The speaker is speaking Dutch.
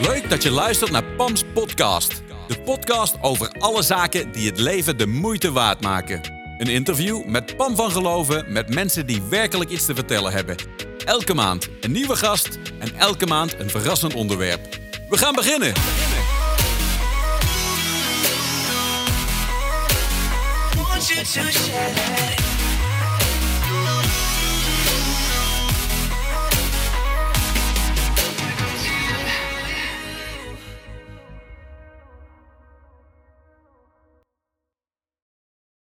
Leuk dat je luistert naar Pams podcast. De podcast over alle zaken die het leven de moeite waard maken. Een interview met Pam van Geloven met mensen die werkelijk iets te vertellen hebben. Elke maand een nieuwe gast en elke maand een verrassend onderwerp. We gaan beginnen! You to share.